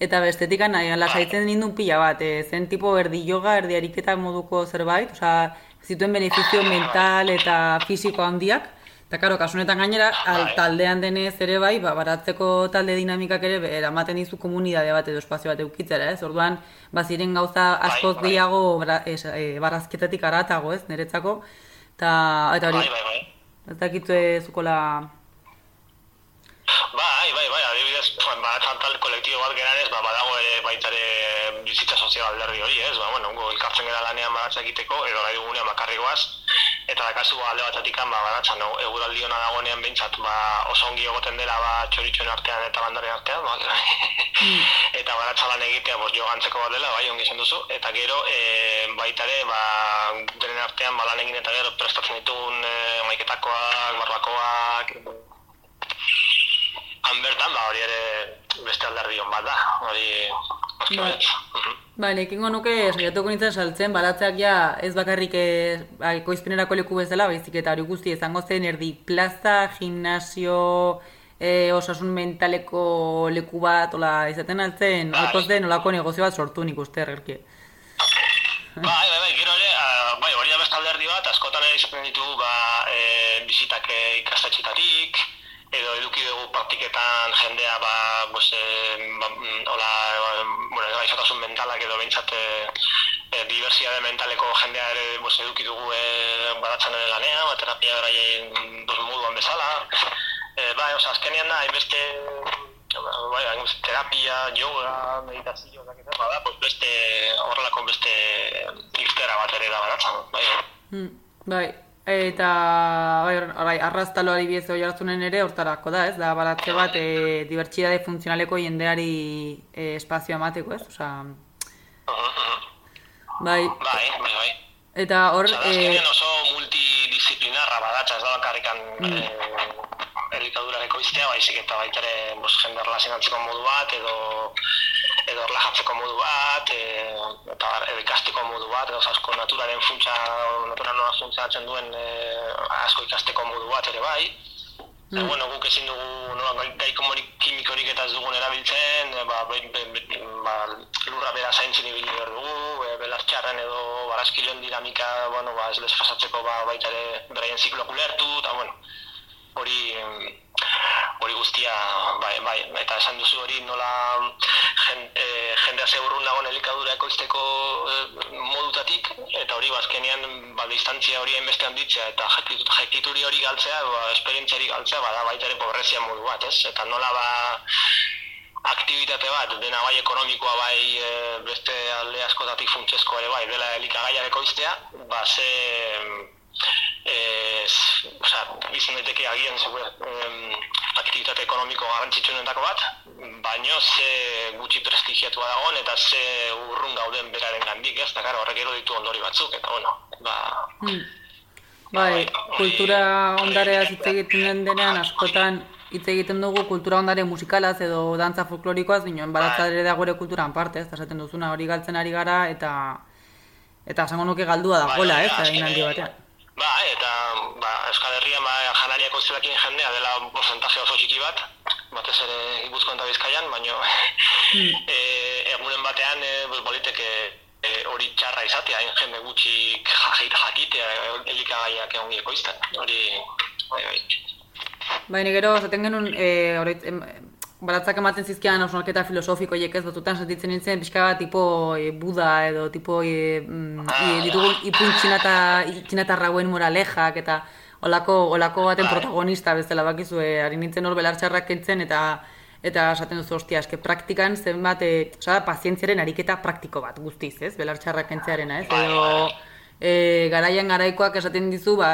Eta bestetikan nahi, lasaitzen nindun pila bat, e, zen tipo erdi yoga, erdi ariketa moduko zerbait, osea, zituen beneficio mental eta fisiko handiak, Eta karo, kasunetan gainera, al, taldean denez ere bai, ba, baratzeko talde dinamikak ere eramaten dizu komunidade bat edo espazio bat eukitzera, ez? Orduan, baziren gauza askoz gehiago bara, es, e, barazketatik aratago, ez, niretzako. Ta, eta hori, Bai, bai, bai. ez dakit e, zukola... Bai, bai, bai, adibidez, joan, baratzan tal kolektibo bat geranez, ba, badago ere baita ere bizitza sozial alderdi hori, ez? Ba, bueno, gu elkartzen gara lanean baratza egiteko, edo nahi dugunean bakarrikoaz, eta dakazu ba, alde batetik ba, baratzan, no, eguraldi hona dagoenean behintzat, ba, oso ongi egoten dela ba, txoritxoen artean eta bandaren artean, ba, [laughs] eta baratza lan egitea bos, jo gantzeko bat dela, bai, ongi duzu, eta gero e, baita ere, ba, denen artean ba, lan egin eta gero prestatzen ditugun e, maiketakoak, barbakoak, han bertan, ba, hori ere beste alderdi on bat da, hori... Bai. Ba, nekingo nuke saiatuko nintzen saltzen, baratzeak ja ez bakarrik e, ba, ekoizpenerako leku bezala, baizik eta hori guzti izango zen erdi plaza, gimnasio, e, osasun mentaleko leku bat, ola, izaten altzen, olako zen, olako negozio bat sortu nik uste ergerki. Bai, bai, bai, gero ere, ah, bai, hori da beste alderdi bat, askotan ere ditugu, ba, e, bizitak e, ikastetxetatik, edo eduki dugu praktiketan jendea, ba, pues, ba, mm, hola, e, bueno, gaixotasun mentalak edo behintzat e, e, diversiade mentaleko jendea ere pues, eduki dugu e, baratzen ere lanea, ba, terapia beraien pues, moduan bezala. E, bai, oza, azkenean da, hainbeste bai, terapia, yoga, meditazio, dakit, bada, pues beste, horrelako beste irtera bat ere da baratzen, bai. Hmm, bai, eta bai, bai, arraztaloari bidez hori hartzunen ere hortarako da, ez? Da baratze bat e, dibertsitate funtzionaleko jendeari e, espazio emateko, ez? Osea, bai, Bai, bai, bai. eta hor... Osa, da, e, oso multidisciplinarra badatza, ez da bakarrik Mm. eh, elikadura ekoiztea, baizik eta baita ere bos, jende erlazionatzeko modu bat, edo edo erlajatzeko modu bat, e, eta edo ikasteko modu bat, edo asko naturaren funtsa, natura nola funtzionatzen duen e, asko ikasteko modu bat ere bai. Mm. E, bueno, guk ezin dugu nola, gai, gai kimikorik eta ez dugun erabiltzen, e, ba, be, be, be, ba, lurra bera zaintzen ibili behar dugu, e, belartxarren edo barazkiloen dinamika, bueno, ba, ez desfasatzeko ba, baita ere beraien zikloak ulertu, eta bueno, hori hori guztia, bai, bai, eta esan duzu hori nola jen, e, jendea zeurrun dagoen elikadura ekoizteko e, modutatik, eta hori bazkenean ba, distantzia hori hainbeste handitzea, eta jakituri hori galtzea, ba, esperientziari galtzea, bada baita ere pobrezia modu bat, ez? Eta nola ba, aktibitate bat, dena bai ekonomikoa bai e, beste alde askotatik funtsezko ere bai, dela elikagaiak ekoiztea, ba ze eh, osea, izan daiteke agian zegoe, em, aktivitate ekonomiko garrantzitsuenetako bat, baino ze gutxi prestigiatua dagoen eta ze urrun gauden beraren gandik, ez, da karo, horrek ero ditu ondori batzuk, eta bueno, ba, Hmm. Bai, kultura ondareaz hitz egiten denean askotan hitz egiten dugu kultura ondare musikalaz edo dantza folklorikoaz, binoen baratza ere dago ere kulturan parte, ez, esaten duzuna hori galtzen ari gara eta eta esango nuke galdua dagoela, ez, Bai, egin handi batean. Ba, eta ba, Euskal Herrian ba, janariako zelakin jendea dela porcentaje oso txiki bat, batez ere Gipuzkoan eta Bizkaian, baino [laughs] e, egunen batean e, pues, baliteke e, hori txarra izatea, hain jende gutxi jakit, jakitea elikagaiak egon ekoizten. Hori, bai, bai. Baina gero, esaten genuen, e, baratzak ematen zizkian hausnarketa filosofiko hiek ez batzutan sentitzen nintzen pixka bat tipo e, Buda edo tipo e, mm, e, ditugun ipuin txinata, txinatarrauen moralejak eta olako, olako baten protagonista bezala bakizu, e, ari nintzen hor belartxarrak kentzen eta eta esaten duzu, ostia, eske praktikan zenbat, e, osea, pazientziaren ariketa praktiko bat guztiz, ez, belartxarrak kentzearena, ez, edo e, garaian garaikoak esaten dizu, ba,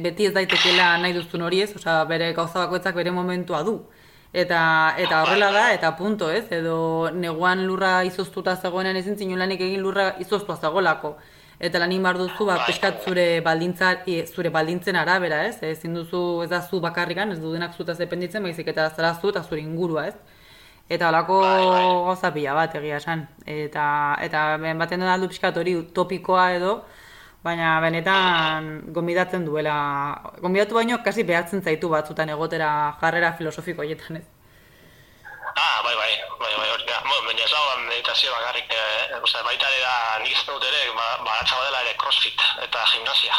beti ez daitekela nahi duzun hori ez, osea, bere gauza bakoitzak bere momentua du. Eta, eta horrela da, eta punto, ez? Edo neguan lurra izoztuta zegoenan ezin zinu lanik egin lurra izoztua zegoelako. Eta lanik bar duzu, ba, peskat zure, baldintza, e, zure baldintzen arabera, ez? Ezin duzu, ez da zu bakarrikan, ez du denak zutaz dependitzen, baizik eta zara zu eta zure ingurua, ez? Eta holako pila bat egia esan. Eta, eta ben baten da aldu pixkat hori utopikoa edo, baina benetan gonbidatzen duela, gonbidatu baino kasi behatzen zaitu batzutan egotera jarrera filosofiko horietan, ez? Ah, bai, bai, bai, bai, hori da. Bueno, baina ez dago meditazio bakarrik, eh, osea, baita ere da, nik ez dut ere, ba, baratza badela ere crossfit eta gimnasia.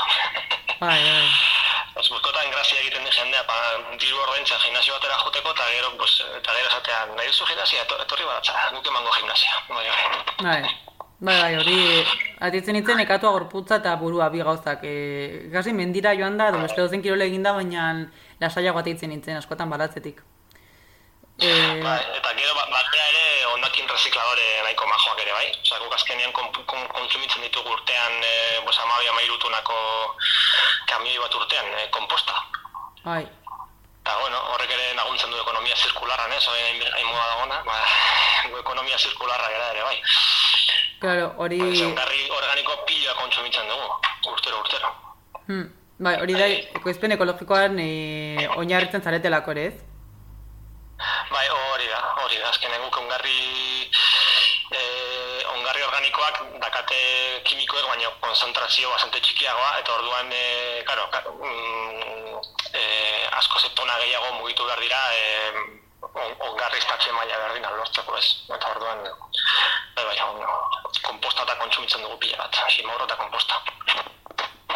Bai, bai. [laughs] Os buskotan grazia egiten di jendea, ba, diru ordaintzen gimnasio batera joteko, eta gero, pues, eta gero esatean, nahi duzu gimnasia, etor- etorri baratza, guk emango gimnasia. Bai, bai. Bai, bai, bai, hori, atitzen itzen ekatua gorputza eta burua bi gauzak. E, gasi mendira joan da, edo beste dozen kirole eginda, baina lasaiago atitzen nintzen askotan baratzetik. E, Bai, eta gero ba- batera ere ondakin rezikladore nahiko majoak ere, bai? Osea, guk azkenean kon, kon, kontsumitzen ditugu urtean, e, pues, amabi amairutunako kamioi bat urtean, e, komposta. bai, Eta, bueno, horrek ere laguntzen du ekonomia zirkularran, ez? Hori hain, hain moda dagona, ba, gu ekonomia zirkularra gara ere, bai. claro, hori... Pues, ongarri organiko pila kontsumitzen dugu, urtero, urtero. Hmm, bai, hori da, ekoizpen ekologikoan e, oinarritzen zaretelako ere, ez? Bai, hori da, hori da, azkenen guk ongarri, eh, ongarri organikoak dakate kimikoek, baina konzentrazio bastante txikiagoa, eta orduan, eh, karo, ka, mm, eh, asko zetona gehiago mugitu behar dira, eh, on, ongarri estatxe maila behar lortzeko ez, eta orduan, bai, bai, on, komposta eta kontsumitzen dugu pila bat, ximorro eta komposta.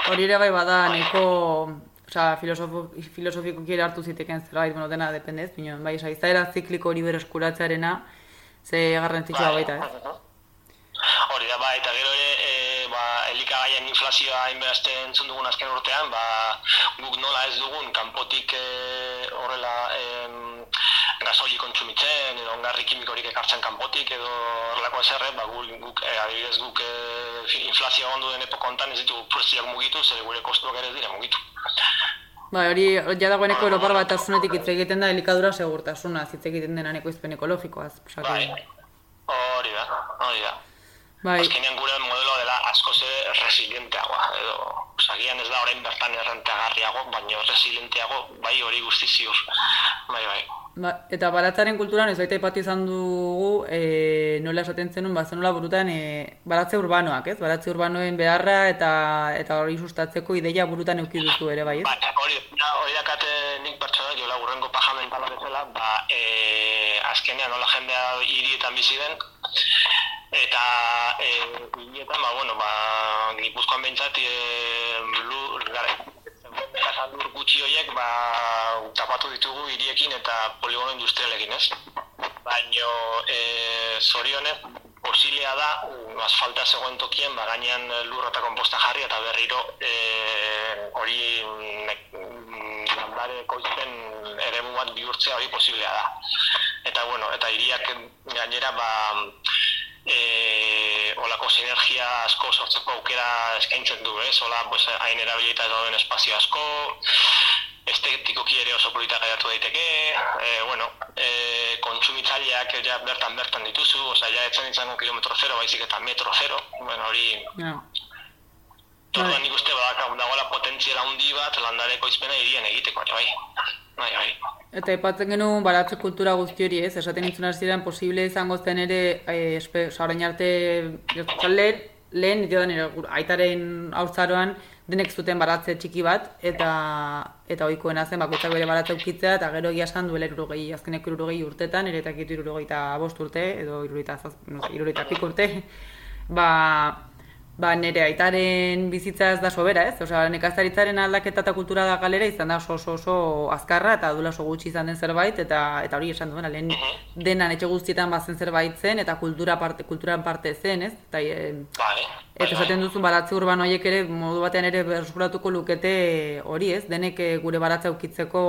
Hori ere bai bada neko, osea, filosofo, filosofikoki ere hartu ziteken zerbait, bueno, dena dependez, baina bai, osea, izaera zikliko hori berreskuratzearena, ze garrantzitsua baita, ez? Hori da, bai, eta gero ere, e, ba, elikagaien inflazioa hainbeste entzun dugun azken urtean, ba, guk nola ez dugun, kanpotik e, horrela em, gasoli kontsumitzen, edo ongarri kimikorik ekartzen kanpotik, edo horrelako eserre, ba, guk, guk e, adibidez guk e, fi- inflazioa ondu den epoko hontan ez ditugu prezioak mugitu, zer gure kostuak ere dira mugitu. Bai, hori ja dagoeneko Europar batasunetik hitz egiten da elikadura segurtasuna, hitz egiten dena ekoizpen ekologikoaz. Bai, hori da, hori da. Bai, Azkenean gure modelo dela askoz ere resilienteagoa, edo, osagian ez da orain bertan errentagarriago, baina resilienteago, bai hori guzti ziur. Bai, bai. ba, eta baratzaren kulturan ez baita ipatu izan dugu, e, nola esaten zenun, ba, nola burutan e, baratze urbanoak, ez? Baratze urbanoen beharra eta eta hori sustatzeko ideia burutan eduki duzu ere, bai, ez? Bai, hori, da, hori dakate nik pertsona, jola urrengo paja mentala bezala, ba, e, azkenean nola jendea hirietan bizi den, eta e, hirietan, ba, bueno, ba, gipuzkoan behintzat, e, lur, gara, Casa lur gutxi horiek ba, tapatu ditugu hiriekin eta poligono industrialekin, ez? Baino e, zorionez posilea da mm, asfalta zegoen tokien ba, gainean lur eta komposta jarri eta berriro e, hori landare ekoizpen eremu bat bihurtzea hori posiblea da. Eta bueno, eta hiriak gainera ba, e, olako sinergia asko sortzeko aukera eskaintzen du, ez? Ola, pues, hain erabilita dauden espazio asko, estetikoki ere oso polita gaiatu daiteke, e, bueno, e, kontsumitzaileak ja bertan bertan dituzu, osea, ja etzen izango kilometro zero, baizik eta metro zero, bueno, hori, Ja. Orduan nik uste badaka dagoela potentziala handi bat landare ekoizpena hirien egiteko, ere, bai. Bai, bai. Eta aipatzen genuen baratze kultura guzti hori, ez? Esaten nintzen hasieran posible izango zen ere, eh, espe, orain arte, lehen, lehen, nire gur- aitaren haurtzaroan, denek zuten baratze txiki bat, eta eta ohikoena zen bakoitzak bere baratze ukitzea, eta gero egia esan duela irurogei, azkeneko irurogei urtetan, ere eta kitu irurogeita bost urte, edo irurogeita, zaz, no sé, irurogeita pik urte, ba, ba nire aitaren bizitza ez da sobera, ez? Osea, nekazaritzaren aldaketa eta kultura da galera izan da oso oso, oso azkarra eta dula oso gutxi izan den zerbait eta eta hori esan duena lehen denan etxe guztietan bazen zerbait zen eta kultura parte kulturan parte zen, ez? Eta e, Bai, Eta esaten duzun baratze urbano horiek ere modu batean ere berreskuratuko lukete hori ez, denek eh, gure baratza ukitzeko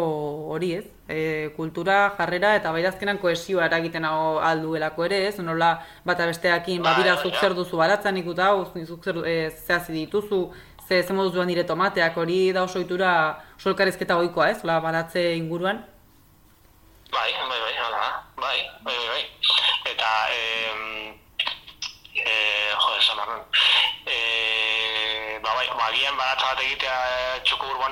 hori ez, e, kultura, jarrera eta bai azkenan koesioa eragiten alduelako ere ez, nola bata besteakin, ba, Bai, bai, zuk bai. zer duzu baratzan ikuta zuk zer e, zehazi dituzu, ze ze moduz duan dire tomateak, hori da oso itura, oso elkarrizketa goikoa ez, la baratze inguruan. Bai, bai, bai. bai, bai, bai, bai. Eta, em, eh, jo, esan barren. Eh, ba, bai, ba, agian baratza bat egitea eh,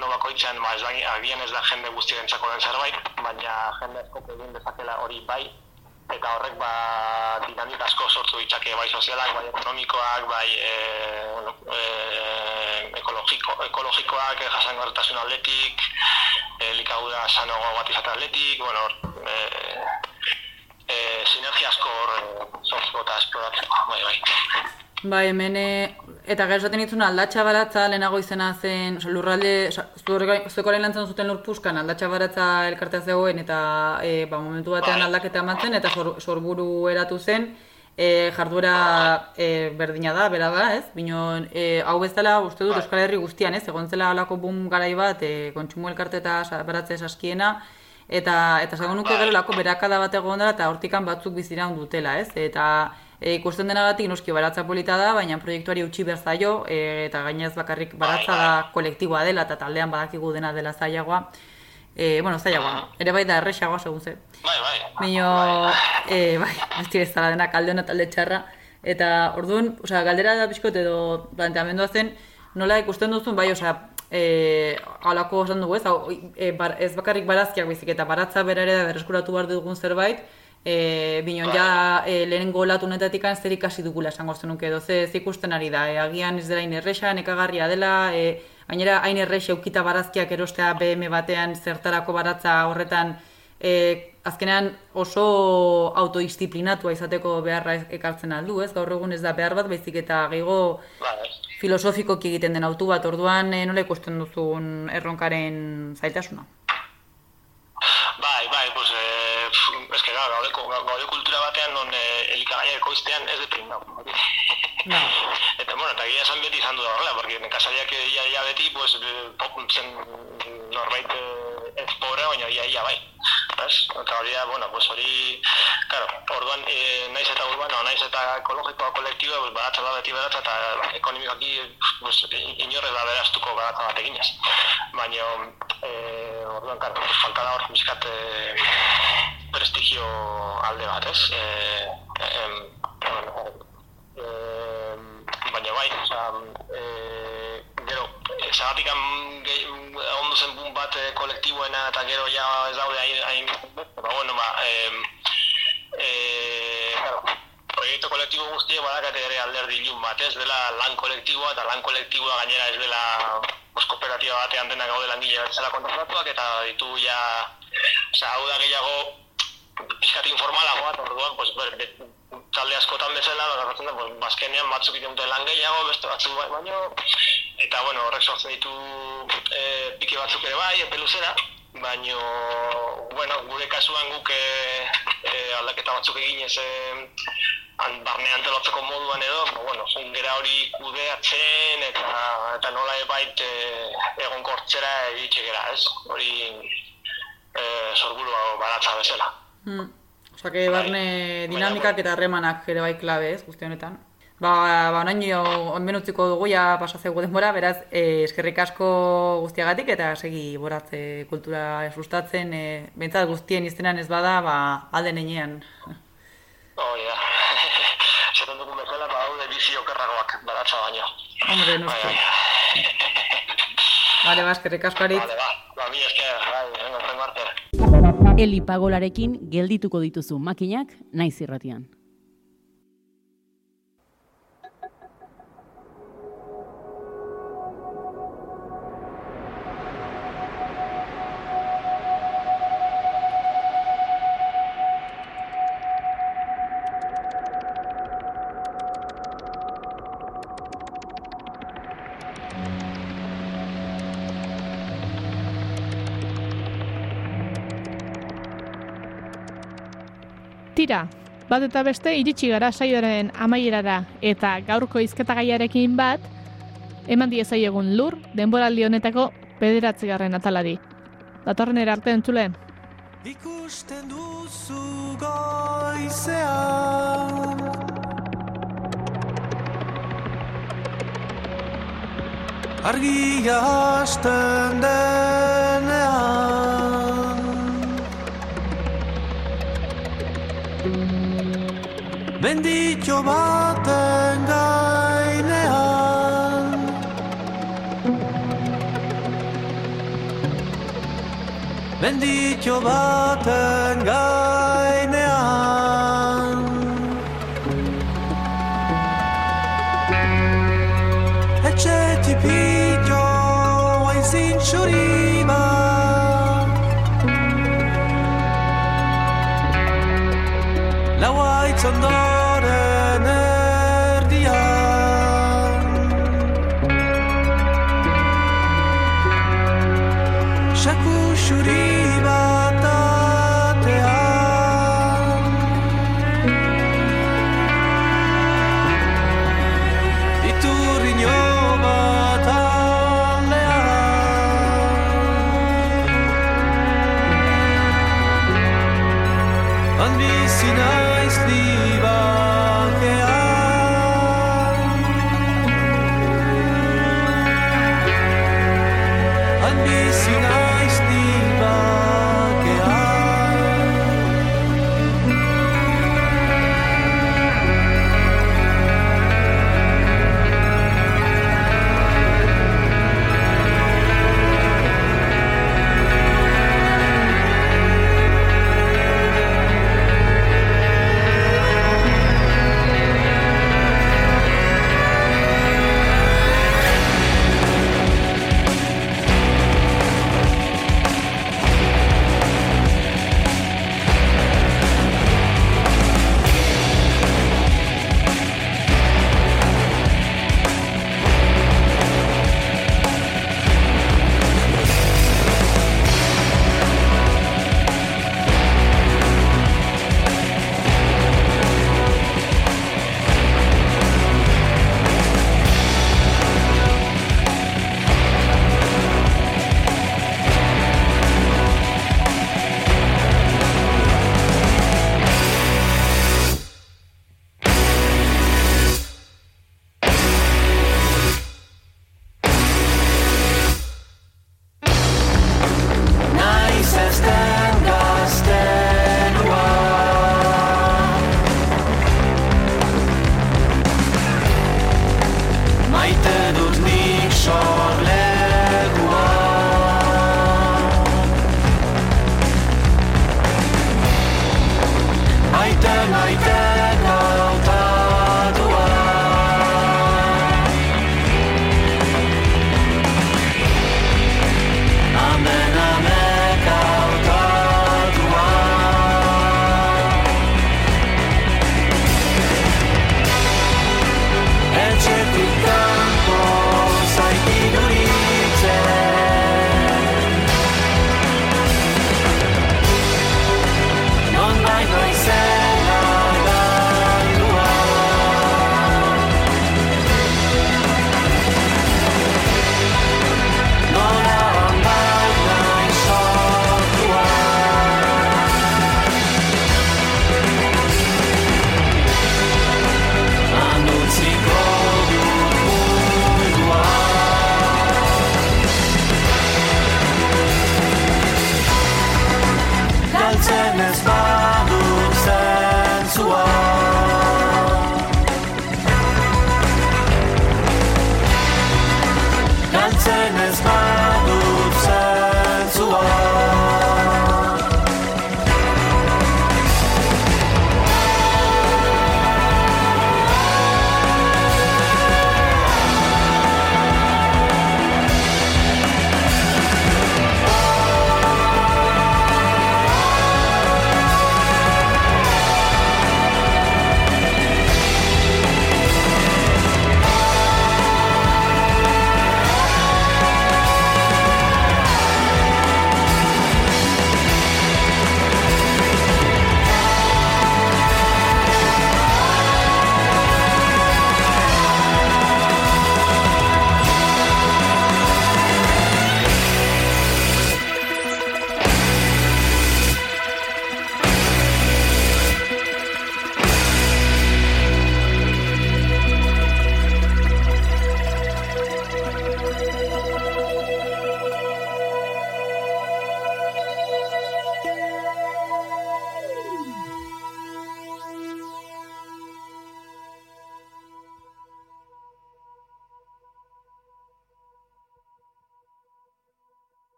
urbano bakoitzan, ba, ez da, agian ez da jende guztientzako den zerbait, baina jende asko egin dezakela hori bai, eta horrek ba dinamika asko sortu ditzake bai sozialak, bai ekonomikoak, bai e, bueno, e, ekologiko, ekologikoak, e, jasangarritasun aldetik, e, likauda sanogo bat izatea aldetik, bueno, hor, e, e, sinergia asko hor e, eta esploratzeko, bai, bai. Bai, hemen, eh, eta gero esaten ditzuna aldatxa baratza lehenago izena zen, oza, lurralde, oza, zueko orain lantzen zuten lurpuskan aldatxa baratza elkartea zegoen, eta e, ba, momentu batean aldaketa eman zen, eta sor, sorburu eratu zen, e, jarduera e, berdina da, bera da, ez? Bino, e, hau bezala, uste dut Euskal Herri guztian, ez? Egon zela alako boom garai bat, e, kontsumo elkarte eta baratze saskiena, eta eta esango nuke gero lako berakada bat egon dela eta hortikan batzuk biziraun dutela, ez? Eta e, ikusten denagatik noski baratza polita da, baina proiektuari utzi behar zaio, e, eta gainez bakarrik baratza da kolektiboa dela eta taldean badakigu dena dela zailagoa. E, bueno, zailagoa, ere bai da erresagoa segun ze. Bai, bai. Baina, e, bai, besti ez dela dena kalde hona talde txarra. Eta orduan, osea, galdera da pixkot edo planteamendua zen, nola ikusten duzun, bai, osea, e, alako esan dugu ez, hau, e, bar, ez bakarrik barazkiak baizik eta baratza bera ere da berreskuratu behar dugun zerbait, e, binon ja e, lehenengo olatunetatik zer ikasi dugula esango zenuke edo ze, ze ikusten ari da, e, agian ez dela hain erresa, nekagarria dela, e, gainera hain erresa eukita barazkiak erostea BM batean zertarako baratza horretan e, azkenean oso autodisziplinatua izateko beharra ekartzen aldu, ez? Gaur egun ez da behar bat, baizik eta gehiago filosofikoki egiten den autu bat, orduan e, nola ikusten duzun erronkaren zaitasuna? Bai, bai, pues, eh, pf, eske, gara, gaude, gaude kultura batean, non eh, ekoiztean ez dut egin dago. [laughs] Eta, bueno, eta egia esan beti izan du da horrela, porque nekazariak ia, ia beti, pues, eh, pop, zen norbait eh, ez pobre, baina ia, ia bai. Ez? Eta hori da, bueno, pues hori, claro, orduan, eh, naiz eta urbano, naiz eta ekologikoa kolektiboa, pues, baratza da beti baratza, eta ekonomikoaki, pues, inorrez da beraztuko baratza bat eginez. Baina, eh, orduan, claro, falta da hor, bizkat, eh, prestigio alde bat, ez? Eh, em, bueno, eh, baina bai, oza, eh, gero, zagatik ondo zen bun bat eh, kolektiboena eta gero ja ez daude hain, hain ba, bueno, ba, eh, claro, proiektu kolektibo guztiek badakate ere alderdi ilun bat, ez dela lan kolektiboa eta lan kolektiboa gainera ez dela pues, kooperatiba batean dena gaude langile bezala kontratatuak eta ditu ja, osea, hau da gehiago pixkat informalagoa, eta orduan, pues, ber, be, talde askotan bezala, gertatzen da, pues, bazkenean batzuk dute lan gehiago, beste batzuk bai, baino, eta, bueno, horrek sortzen ditu e, pike batzuk ere bai, epe luzera, baino, bueno, gure kasuan guk e, e, aldaketa batzuk eginez e, an, barne antolatzeko moduan edo, ba, bueno, jungera hori kudeatzen eta, eta nola ebait e, egon kortzera egitxe gera, ez? Hori e, sorburu baratza bezala. Hmm. Osa, que barne dinamikak eta harremanak ere bai klabe ez, guzti honetan. Ba, ba onaino onben utziko dugu ja pasazego denbora, beraz, eh, eskerrik asko guztiagatik eta segi boratze kultura sustatzen, eh, bentsat guztien iztenan ez bada, ba, alde neinean. Oh, ja. Zaten dugun bezala, ba, haude bizi okerragoak baratza baino. Hombre, noski. Vale, ba, eskerrik asko arit. Vale, ba, ba, mi esker, bai, venga, zen arte. Eli pagolarekin geldituko dituzu makinak naiz irratian. Tira, bat eta beste iritsi gara saioaren amaierara eta gaurko izketagaiarekin bat, eman diezaiegun lur denboraldi honetako bederatzigarren atalari. Datorren erarte entzule. Ikusten duzu goizean Argia hasten denean Menditxo baten gainean. Menditxo baten gainean